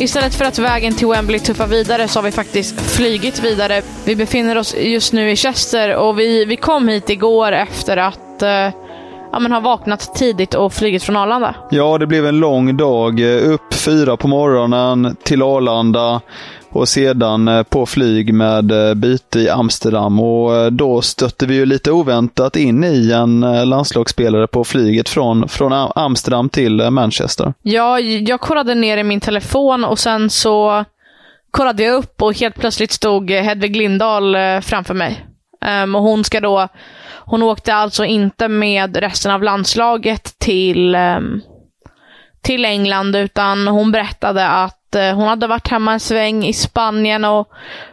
Istället för att vägen till Wembley tuffar vidare så har vi faktiskt flygit vidare. Vi befinner oss just nu i Chester och vi, vi kom hit igår efter att eh, ja, men ha vaknat tidigt och flugit från Arlanda. Ja, det blev en lång dag. Eh, upp fyra på morgonen till Arlanda och sedan eh, på flyg med eh, byte i Amsterdam och eh, då stötte vi ju lite oväntat in i en landslagsspelare på flyget från, från Amsterdam till Manchester. Ja, jag kollade ner i min telefon och sen så kollade jag upp och helt plötsligt stod Hedvig Lindahl framför mig. Um, och hon ska då, hon åkte alltså inte med resten av landslaget till, um, till England utan hon berättade att eh, hon hade varit hemma en sväng i Spanien och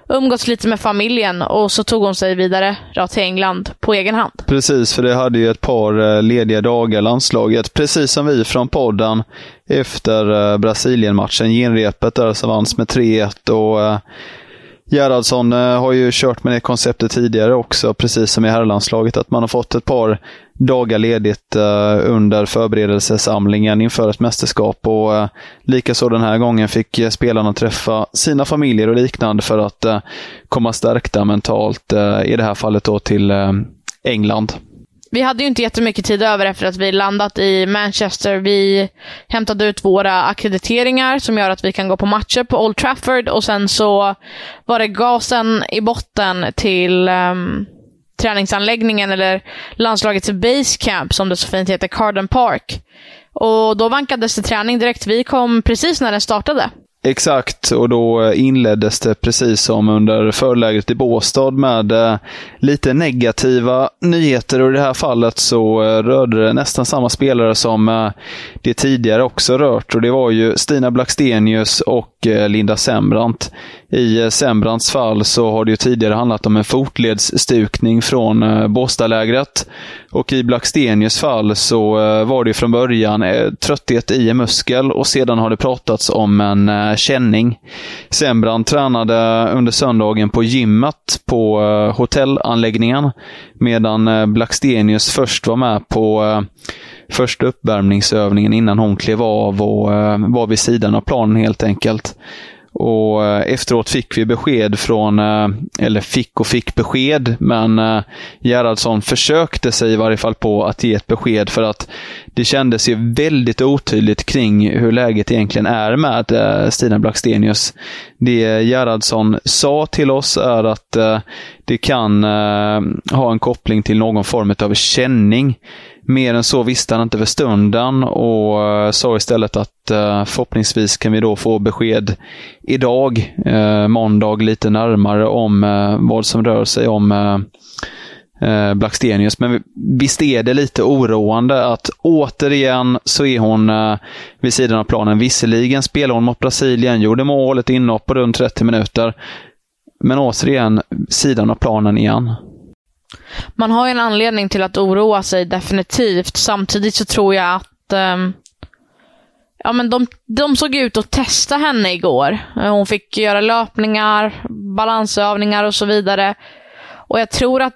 umgåtts lite med familjen och så tog hon sig vidare till England på egen hand. Precis, för det hade ju ett par eh, lediga dagar landslaget, precis som vi från podden efter Brasilienmatchen. Brasilien-matchen, genrepet där som vanns med 3-1 och eh, Gerhardsson eh, har ju kört med det konceptet tidigare också, precis som i herrlandslaget, att man har fått ett par dagar ledigt eh, under förberedelsesamlingen inför ett mästerskap. och eh, Likaså den här gången fick spelarna träffa sina familjer och liknande för att komma stärkta mentalt, i det här fallet då till England. Vi hade ju inte jättemycket tid över efter att vi landat i Manchester. Vi hämtade ut våra akkrediteringar som gör att vi kan gå på matcher på Old Trafford och sen så var det gasen i botten till um, träningsanläggningen eller landslagets basecamp som det så fint heter, Carden Park. Och då vankades det träning direkt. Vi kom precis när den startade. Exakt, och då eh, inleddes det precis som under förlägret i Båstad med eh, lite negativa nyheter och i det här fallet så eh, rörde det nästan samma spelare som eh, det tidigare också rört och det var ju Stina Blackstenius och eh, Linda Sembrant. I eh, Sembrants fall så har det ju tidigare handlat om en fotledsstukning från eh, Båstadlägret och i Blackstenius fall så eh, var det från början trötthet i en muskel och sedan har det pratats om en känning. Sembrant tränade under söndagen på gymmet på hotellanläggningen medan Blackstenius först var med på första uppvärmningsövningen innan hon klev av och var vid sidan av planen helt enkelt. Och eh, efteråt fick vi besked från, eh, eller fick och fick besked, men eh, Gerhardsson försökte sig i varje fall på att ge ett besked för att det kändes ju väldigt otydligt kring hur läget egentligen är med eh, Stina Blackstenius. Det Gerhardsson sa till oss är att eh, det kan eh, ha en koppling till någon form av känning. Mer än så visste han inte för stunden och eh, sa istället att eh, förhoppningsvis kan vi då få besked idag, eh, måndag, lite närmare om vad som rör sig om Blackstenius. Men visst är det lite oroande att återigen så är hon vid sidan av planen. Visserligen spelar hon mot Brasilien, gjorde mål, ett inhopp på runt 30 minuter. Men återigen, sidan av planen igen. Man har ju en anledning till att oroa sig, definitivt. Samtidigt så tror jag att um, ja, men de, de såg ut att testa henne igår. Eh, hon fick göra löpningar, balansövningar och så vidare. Och jag tror att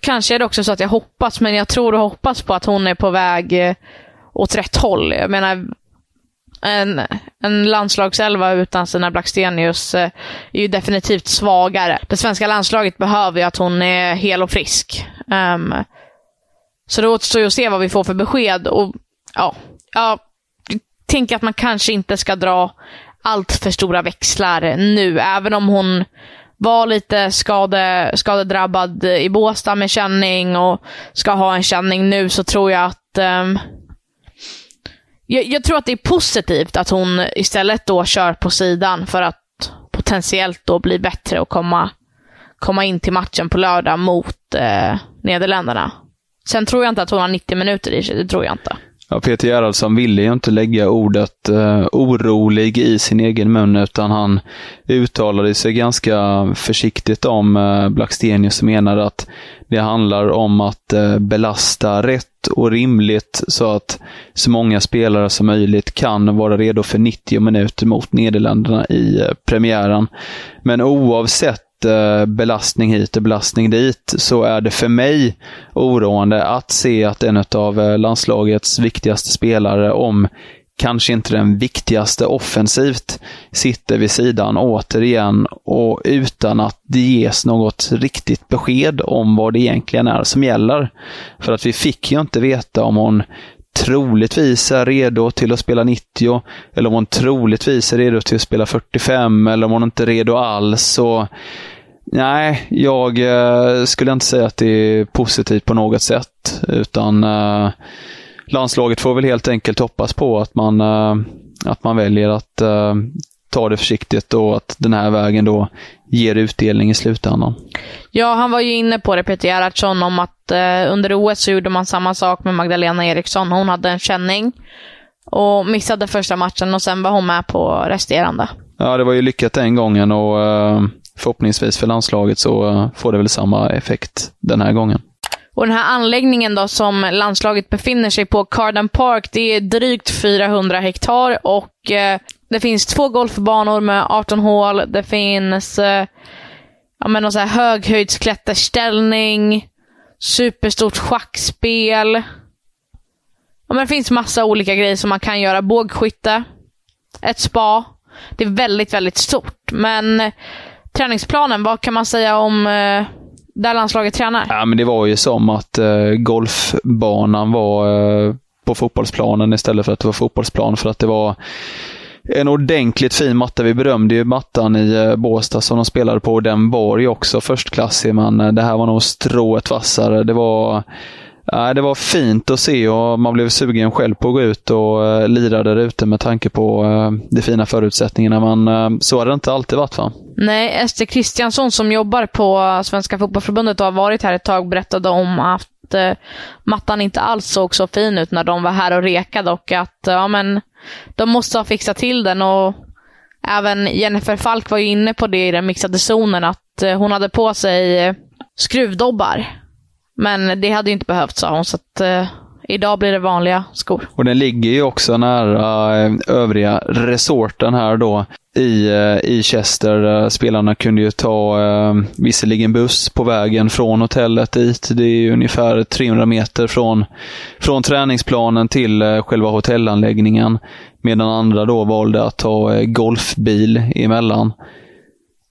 Kanske är det också så att jag hoppas, men jag tror och hoppas på att hon är på väg eh, åt rätt håll. Jag menar, en, en landslagselva utan Stina Blackstenius eh, är ju definitivt svagare. Det svenska landslaget behöver ju att hon är hel och frisk. Um, så det återstår ju att se vad vi får för besked. Och ja, jag tänker att man kanske inte ska dra allt för stora växlar nu, även om hon var lite skade, skadedrabbad i Båstad med känning och ska ha en känning nu så tror jag att um, jag, jag, tror att det är positivt att hon istället då kör på sidan för att potentiellt då bli bättre och komma, komma in till matchen på lördag mot eh, Nederländerna. Sen tror jag inte att hon har 90 minuter i sig, det tror jag inte. Ja, Peter Gerhardsson ville ju inte lägga ordet eh, orolig i sin egen mun, utan han uttalade sig ganska försiktigt om eh, Blackstenius och menade att det handlar om att eh, belasta rätt och rimligt så att så många spelare som möjligt kan vara redo för 90 minuter mot Nederländerna i eh, premiären. Men oavsett lite belastning hit och belastning dit, så är det för mig oroande att se att en av eh, landslagets viktigaste spelare, om kanske inte den viktigaste offensivt, sitter vid sidan återigen och utan att det ges något riktigt besked om vad det egentligen är som gäller. För att vi fick ju inte veta om hon troligtvis är redo till att spela 90, eller om hon troligtvis är redo till att spela 45, eller om hon inte är redo alls. Så, nej, jag eh, skulle inte säga att det är positivt på något sätt, utan eh, landslaget får väl helt enkelt hoppas på att man, eh, att man väljer att eh, eh, ta det försiktigt och att den här vägen då ger utdelning i slutändan. Ja, han var ju inne på det, Peter Gerhardsson, om att eh, under OS så gjorde man samma sak med Magdalena Eriksson. Hon hade en känning och missade första matchen och sen var hon med på resterande. Ja, det var ju lyckat den gången och eh, förhoppningsvis för landslaget så eh, får det väl samma effekt den här gången. Och den här anläggningen då som landslaget befinner sig på, Carden Park, det är drygt 400 hektar och eh, det finns två golfbanor med 18 hål. Det finns eh, ja, men någon så här höghöjdsklätterställning, superstort schackspel. Ja, men det finns massa olika grejer som man kan göra. Bågskytte, ett spa. Det är väldigt, väldigt stort. Men eh, träningsplanen, vad kan man säga om eh, där landslaget tränar? Ja, men det var ju som att eh, golfbanan var eh, på fotbollsplanen istället för att det var fotbollsplan. För att det var en ordentligt fin matta. Vi berömde ju mattan i eh, Båstad som de spelade på. Den var ju också förstklassig, men eh, det här var nog strået vassare. Det var, äh, det var fint att se och man blev sugen själv på att gå ut och äh, lira där ute med tanke på äh, de fina förutsättningarna. Men äh, så har det inte alltid varit va? Nej, Ester Kristiansson som jobbar på Svenska Fotbollförbundet och har varit här ett tag berättade om att Eh, mattan inte alls såg så fin ut när de var här och rekade och att ja, men de måste ha fixat till den och även Jennifer Falk var ju inne på det i den mixade zonen, att eh, hon hade på sig eh, skruvdobbar. Men det hade ju inte behövts sa hon, så att eh, idag blir det vanliga skor. Och den ligger ju också nära eh, övriga resorten här då i, eh, i Chester. Spelarna kunde ju ta eh, visserligen buss på vägen från hotellet dit. Det är ungefär 300 meter från, från träningsplanen till själva hotellanläggningen. Medan andra då valde att ta golfbil emellan.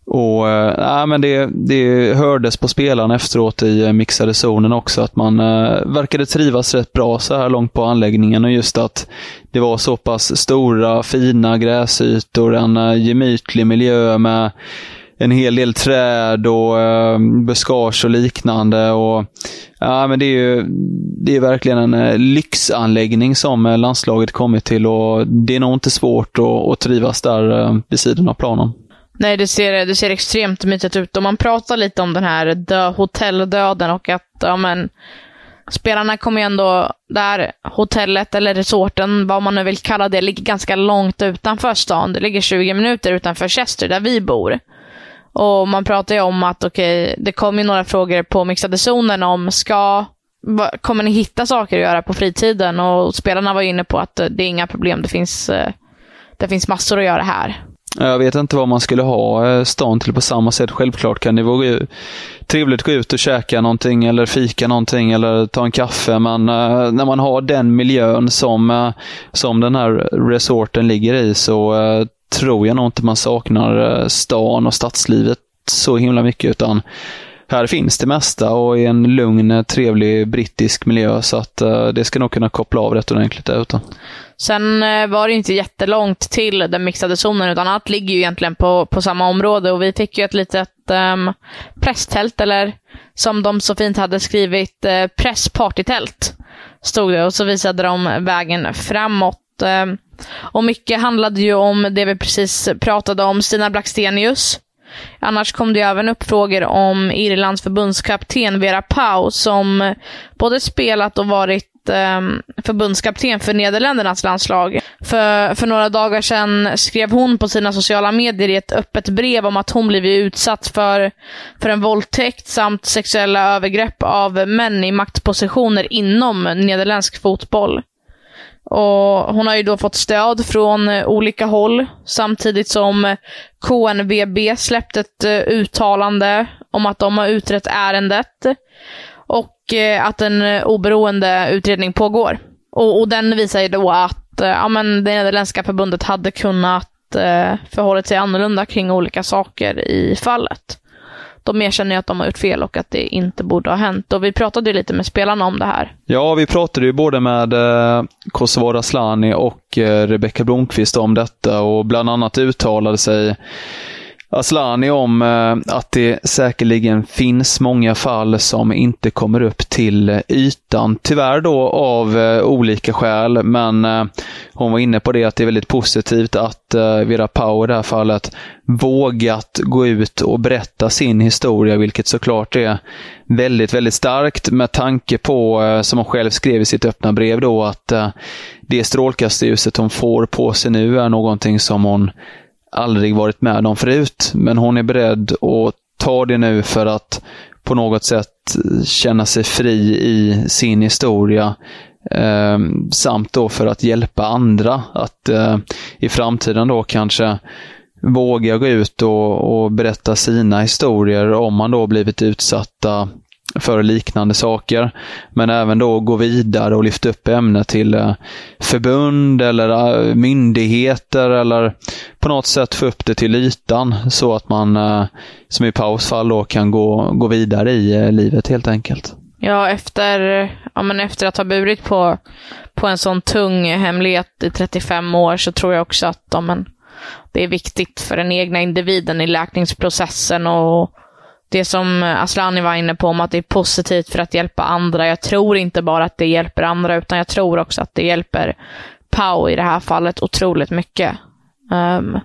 Och, äh, men det, det hördes på spelarna efteråt i eh, mixade zonen också att man äh, verkade trivas rätt bra så här långt på anläggningen och just att det var så pass stora fina gräsytor, en äh, gemytlig miljö med en hel del träd och äh, buskage och liknande. Och, ja, men det, är ju, det är verkligen en äh, lyxanläggning som landslaget kommit till och det är nog inte svårt att, att trivas där äh, vid sidan av planen. Nej, det ser, det ser extremt mysigt ut. Och man pratar lite om den här dö, hotelldöden och att ja, men, spelarna kommer ju ändå, där hotellet eller resorten, vad man nu vill kalla det, ligger ganska långt utanför stan. Det ligger 20 minuter utanför Chester, där vi bor. Och man pratar ju om att, okej, okay, det kom ju några frågor på mixade zonen om, ska, kommer ni hitta saker att göra på fritiden? Och spelarna var inne på att eh, det är inga problem, det finns, eh, det finns massor att göra här. Jag vet inte vad man skulle ha eh, stan till på samma sätt. Självklart kan det vara trevligt att gå ut och käka någonting eller fika någonting eller ta en kaffe. Men eh, när man har den miljön som, eh, som den här resorten ligger i så tror jag nog inte man saknar stan och stadslivet så himla mycket. utan här finns det mesta och i en lugn, trevlig brittisk miljö så att eh, det ska nog kunna koppla av rätt ordentligt där ute. Sen eh, var det inte jättelångt till den mixade zonen, utan allt ligger ju egentligen på, på samma område och vi fick ju ett litet um, presstält, eller som de så fint hade skrivit, uh, presspartytält. Stod det och så visade de vägen framåt. Um, och mycket handlade ju om det vi precis pratade om, Stina Blackstenius. Annars kom det även upp frågor om Irlands förbundskapten Vera Pau som både spelat och varit eh, förbundskapten för Nederländernas landslag. För, för några dagar sedan skrev hon på sina sociala medier i ett öppet brev om att hon blivit utsatt för, för en våldtäkt samt sexuella övergrepp av män i maktpositioner inom nederländsk fotboll. Och Hon har ju då fått stöd från eh, olika håll, samtidigt som eh, KNVB släppt ett eh, uttalande om att de har utrett ärendet och att en oberoende utredning pågår. Och, och den visar ju då att ja, men det nederländska förbundet hade kunnat förhållit sig annorlunda kring olika saker i fallet. De erkänner ju att de har gjort fel och att det inte borde ha hänt. Och vi pratade ju lite med spelarna om det här. Ja, vi pratade ju både med eh, Kosovare Asllani och eh, Rebecka Blomqvist om detta och bland annat uttalade sig Aslani om eh, att det säkerligen finns många fall som inte kommer upp till eh, ytan. Tyvärr då av eh, olika skäl, men hon var inne på det att det är väldigt positivt att Vera Pau i det här fallet vågat gå ut och berätta sin historia, vilket såklart är väldigt, väldigt starkt med tanke på, som hon själv skrev i sitt öppna brev då, att det strålkastarljuset hon får på sig nu är någonting som hon aldrig varit med om förut. Men hon är beredd att ta det nu för att på något sätt känna sig fri i sin historia. Eh, samt då för att hjälpa andra att eh, i framtiden då kanske våga gå ut och, och, berätta sina historier om man då blivit utsatta för liknande saker. Men även då gå vidare och lyfta upp ämnet till eh, förbund eller eh, myndigheter eller på något sätt få upp det till ytan så att man, eh, som i pausfall då, kan gå, gå vidare i livet helt enkelt. Ja, efter, ja, men efter att ha burit på, på en sån tung hemlighet i 35 år så tror jag också att ja, men, det är viktigt för den egna individen i läkningsprocessen och det som Aslani var inne på om att det är positivt för att hjälpa andra. Jag tror inte bara att det hjälper andra, utan jag tror också att det hjälper Pau i det här fallet otroligt mycket. Um,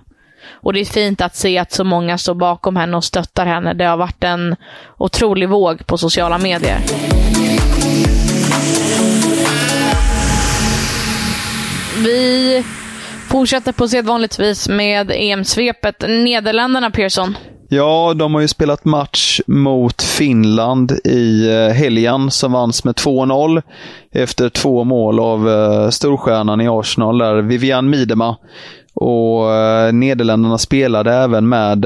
och det är fint att se att så många står bakom henne och stöttar henne. Det har varit en otrolig våg på sociala medier. Vi fortsätter på sedvanligt vis med EM-svepet. Nederländerna, Pearson. Ja, de har ju spelat match mot Finland i eh, helgen som vanns med 2-0 efter två mål av eh, storstjärnan i Arsenal, där Vivian Miedema. Och eh, Nederländerna spelade även med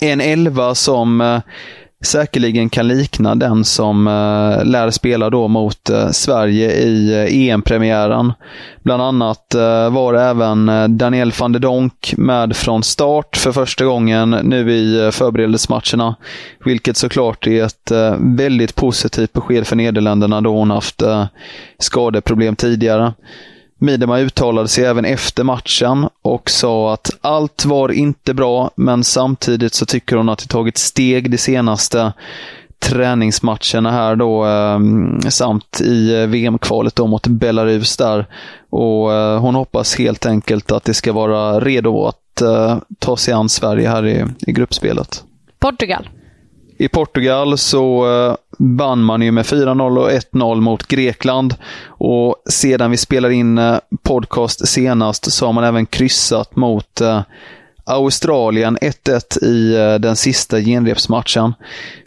en elva som säkerligen kan likna den som eh, lär spela då mot eh, Sverige i eh, EM-premiären. Bland annat eh, var även eh, Daniel van der Donk med från start för första gången nu i eh, förberedelsematcherna. Vilket såklart är ett väldigt positivt besked för Nederländerna då hon haft skadeproblem tidigare. Midema uttalade sig även efter matchen och sa att allt var inte bra, men samtidigt så tycker hon att det tagit steg de senaste träningsmatcherna här då, ehm, samt i eh, VM-kvalet då mot Belarus där. Och eh, hon hoppas helt enkelt att det ska vara redo att eh, ta sig an Sverige här i, i gruppspelet. Portugal. I Portugal så eh, vann man ju med 4-0 och 1-0 mot Grekland. Och sedan vi spelade in eh, podcast senast så har man även kryssat mot eh, Australien 1-1 i den sista genrepsmatchen.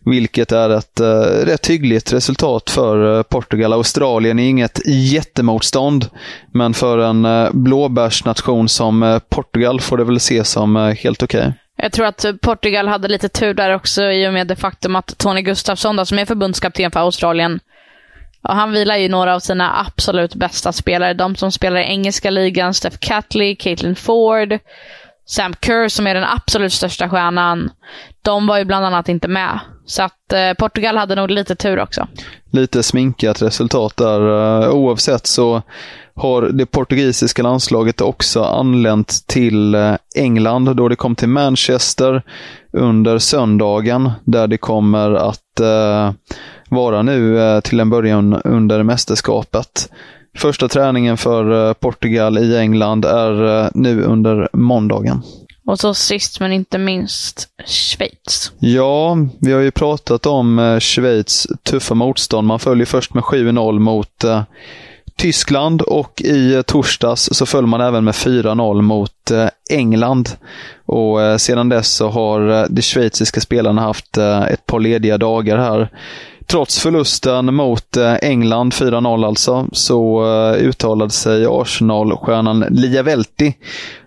Vilket är ett rätt hyggligt resultat för Portugal. Australien är inget jättemotstånd, men för en blåbärsnation som Portugal får det väl ses som helt okej. Okay. Jag tror att Portugal hade lite tur där också i och med det faktum att Tony Gustafsson, då, som är förbundskapten för Australien, och han vilar ju några av sina absolut bästa spelare. De som spelar i engelska ligan, Steph Catley, Caitlin Ford, Sam Kerr som är den absolut största stjärnan. De var ju bland annat inte med. Så att eh, Portugal hade nog lite tur också. Lite sminkat resultat där. Eh, oavsett så har det portugisiska landslaget också anlänt till uh, England då det kom till Manchester under söndagen där det kommer att uh, vara nu till en början under mästerskapet. Första träningen för Portugal i England är nu under måndagen. Och så sist men inte minst Schweiz. Ja, vi har ju pratat om eh, Schweiz tuffa motstånd. Man följer först med 7-0 mot eh, Tyskland och i torsdags så föll man även med 4-0 mot eh, England. Och eh, sedan dess så har eh, de schweiziska spelarna haft ett par lediga dagar här. Trots förlusten mot England, 4-0 alltså, så uttalade sig Arsenal-stjärnan Lia Velti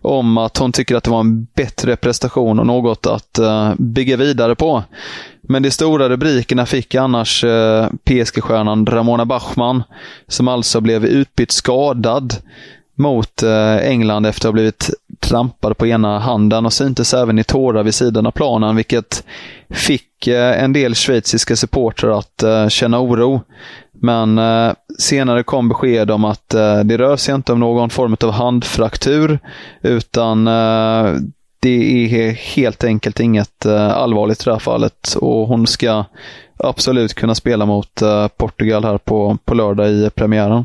om att hon tycker att det var en bättre prestation och något att bygga vidare på. Men de stora rubrikerna fick annars eh, PSG-stjärnan Ramona Bachmann, som alltså blev utbytt skadad mot eh, England efter att ha blivit trampad på ena handen och syntes även i tårar vid sidan av planen, vilket fick eh, en del schweiziska supportrar att eh, känna oro. Men eh, senare kom besked om att det rör sig inte om någon form av handfraktur, utan det är helt enkelt inget eh, allvarligt i det här fallet och hon ska absolut kunna spela mot eh, Portugal här på, på lördag i premiären.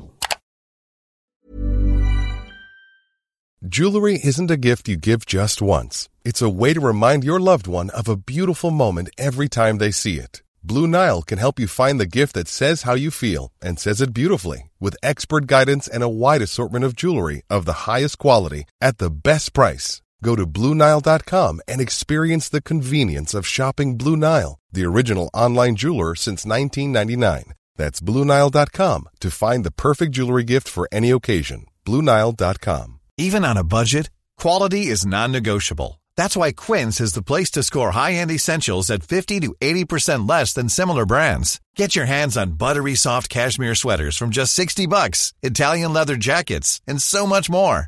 Jewelry isn't a gift you give just once. It's a way to remind your loved one of a beautiful moment every time they see it. Blue Nile can help you find the gift that says how you feel and says it beautifully with expert guidance and a wide assortment of jewelry of the highest quality at the best price. Go to BlueNile.com and experience the convenience of shopping Blue Nile, the original online jeweler since 1999. That's BlueNile.com to find the perfect jewelry gift for any occasion. BlueNile.com. Even on a budget, quality is non-negotiable. That's why Quince is the place to score high-end essentials at 50 to 80% less than similar brands. Get your hands on buttery soft cashmere sweaters from just 60 bucks, Italian leather jackets, and so much more.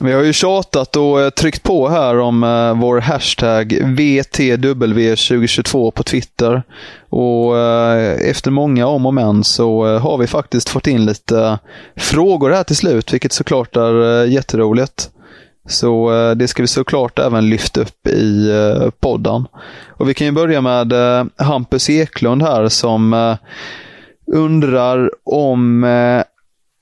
Vi har ju tjatat och eh, tryckt på här om eh, vår hashtag VTW2022 på Twitter. Och eh, efter många om och men så har vi faktiskt fått in lite frågor här till slut, vilket såklart är jätteroligt. Så det ska vi såklart även lyfta upp i podden. Och vi kan ju börja med Hampus Eklund här som undrar om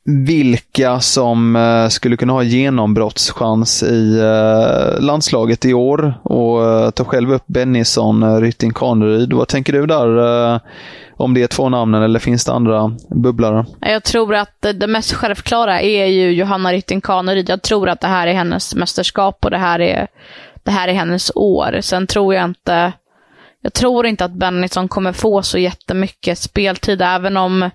vilka som eh, skulle kunna ha genombrottschans i eh, landslaget i år och eh, tar själv upp Bennison, Rytting Kaneryd. Vad tänker du där om det är två namnen eller finns det andra bubblare? Jag tror att det mest självklara är ju Johanna Rytting Kaneryd. Jag tror att det här är hennes mästerskap och det här är, det här är hennes år. Sen tror jag inte jag tror inte att Bennison kommer få så jättemycket speltid, även om,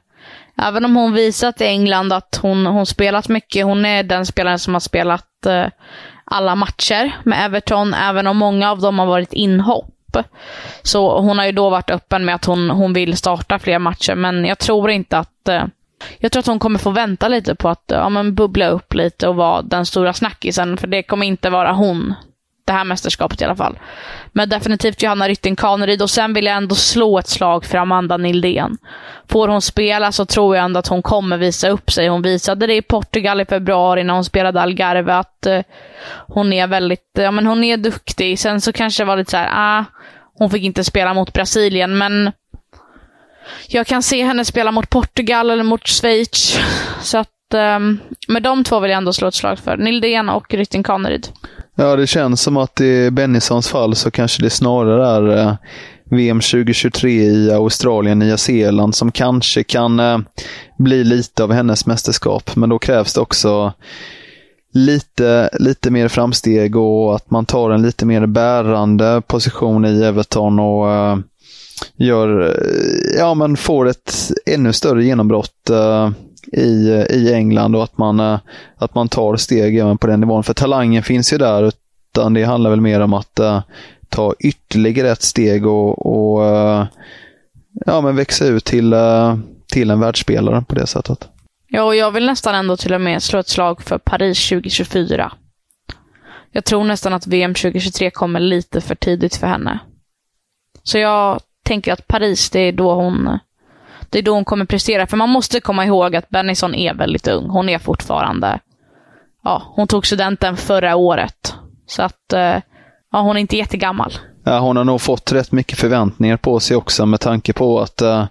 även om hon visat i England att hon, hon spelat mycket. Hon är den spelaren som har spelat eh, alla matcher med Everton, även om många av dem har varit inhopp. Så hon har ju då varit öppen med att hon, hon vill starta fler matcher, men jag tror inte att eh, jag tror att hon kommer få vänta lite på att ja, men bubbla upp lite och vara den stora snackisen, för det kommer inte vara hon det här mästerskapet i alla fall. Men definitivt Johanna Rytting Kaneryd och sen vill jag ändå slå ett slag för Amanda Nildén. Får hon spela så tror jag ändå att hon kommer visa upp sig. Hon visade det i Portugal i februari när hon spelade Algarve att eh, hon är väldigt, ja men hon är duktig. Sen så kanske det var lite så här, ah, hon fick inte spela mot Brasilien men jag kan se henne spela mot Portugal eller mot Schweiz. Så att att um, med de två vill jag ändå slå ett slag för. Nildén och Rytting Kaneryd. Ja, det känns som att i Bennisons fall så kanske det snarare är eh, VM 2023 i Australien, Nya Zeeland som kanske kan eh, bli lite av hennes mästerskap. Men då krävs det också lite, lite mer framsteg och att man tar en lite mer bärande position i Everton och eh, gör, eh, ja men får ett ännu större genombrott eh, i, i England och att man, eh, att man tar steg även på den nivån. För talangen finns ju där, utan det handlar väl mer om att uh, ta ytterligare ett steg och, och uh, ja, men växa ut till, uh, till en världsspelare på det sättet. Ja, och jag vill nästan ändå till och med slå ett slag för Paris 2024. Jag tror nästan att VM 2023 kommer lite för tidigt för henne. Så jag tänker att Paris, det är då hon det är då hon kommer prestera. För man måste komma ihåg att Bennison är väldigt ung. Hon är fortfarande... Ja, hon tog studenten förra året. Så att... Eh, ja, hon är inte jättegammal. Ja, hon har nog fått rätt mycket förväntningar på sig också med tanke på att uh,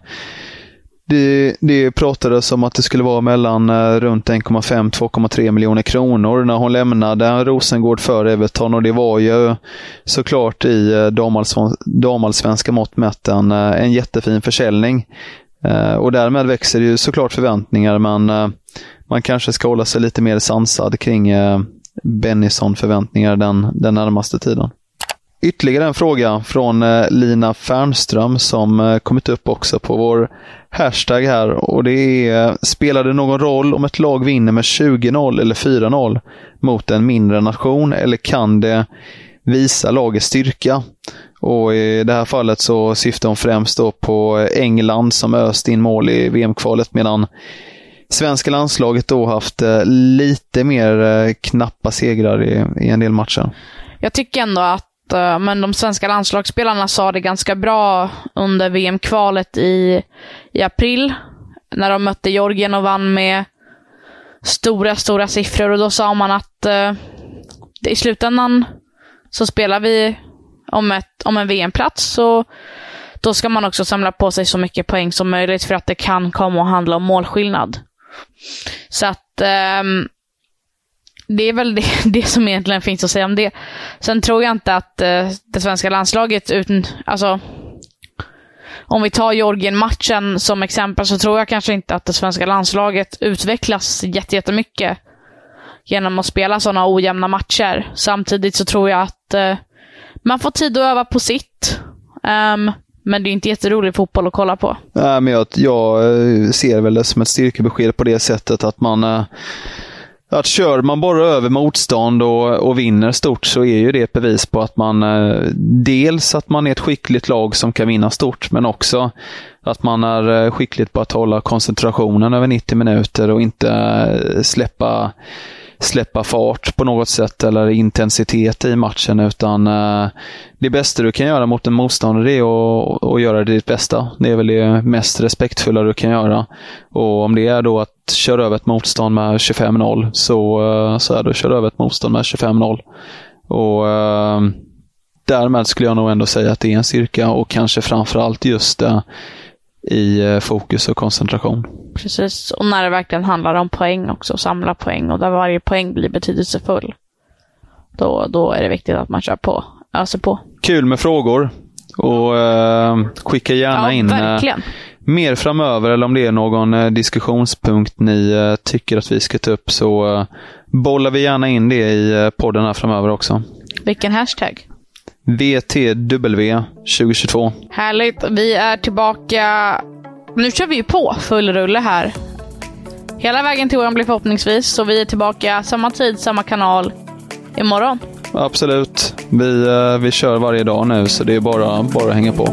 det, det pratades om att det skulle vara mellan uh, runt 1,5-2,3 miljoner kronor när hon lämnade Rosengård för Everton och det var ju såklart i uh, damallsvenska mått mätt en, en jättefin försäljning. Eh, och därmed växer ju såklart förväntningar, men eh, man kanske ska hålla sig lite mer sansad kring eh, Bennison-förväntningar den, den närmaste tiden. Ytterligare en fråga från Lina Fernström som kommit upp också på vår hashtag här och det är Spelar det någon roll om ett lag vinner med 20-0 eller 4-0 mot en mindre nation eller kan det visa lagets styrka? Och I det här fallet så syftar hon främst då på England som öst in mål i VM-kvalet medan svenska landslaget då haft eh, lite mer eh, knappa segrar i, i en del matcher. Jag tycker ändå att eh, men de svenska landslagsspelarna sa det ganska bra under VM-kvalet i, i april. När de mötte Georgien och vann med stora, stora siffror. Och då sa man att uh, i slutändan så spelar vi om, ett, om en VM-plats så då ska man också samla på sig så mycket poäng som möjligt för att det kan komma att handla om målskillnad. Så att um, det är väl det, det, som egentligen finns att säga om det. Sen tror jag inte att uh, det svenska landslaget, utan, alltså, om vi tar Georgien-matchen som exempel, så tror jag kanske inte att det svenska landslaget utvecklas jättemycket genom att spela sådana ojämna matcher. Samtidigt så tror jag att uh, man får tid att öva på sitt. Um, men det är inte jätterolig fotboll att kolla på. Äh, men jag, jag eh, ser väl det som ett styrkebesked på det sättet att man eh, att kör man bara över motstånd och, och vinner stort så är ju det ett bevis på att man eh, dels att man är ett skickligt lag som kan vinna stort, men också att man är skickligt på att hålla koncentrationen över 90 minuter och inte släppa släppa fart på något sätt eller intensitet i matchen. Utan eh, det bästa du kan göra mot en motståndare är att, att göra ditt bästa. Det är väl det mest respektfulla du kan göra. Och om det är då att köra över ett motstånd med 25-0 så, eh, så är det att köra över ett motstånd med 25-0. Och eh, därmed skulle jag nog ändå säga att det är en styrka och kanske framförallt just det i eh, fokus och koncentration. Precis, och när det verkligen handlar om poäng också, samla poäng och där varje poäng blir betydelsefull. Då, då är det viktigt att man kör på, öser på. Kul med frågor. Och eh, skicka gärna ja, in eh, mer framöver eller om det är någon eh, diskussionspunkt ni eh, tycker att vi ska ta upp så eh, bollar vi gärna in det i podden här framöver också. Vilken hashtag? VTW 2022. Härligt. Vi är tillbaka. Nu kör vi ju på full rulle här. Hela vägen till Wembley förhoppningsvis. Så vi är tillbaka samma tid, samma kanal imorgon. Absolut. Vi, eh, vi kör varje dag nu så det är bara, bara att hänga på.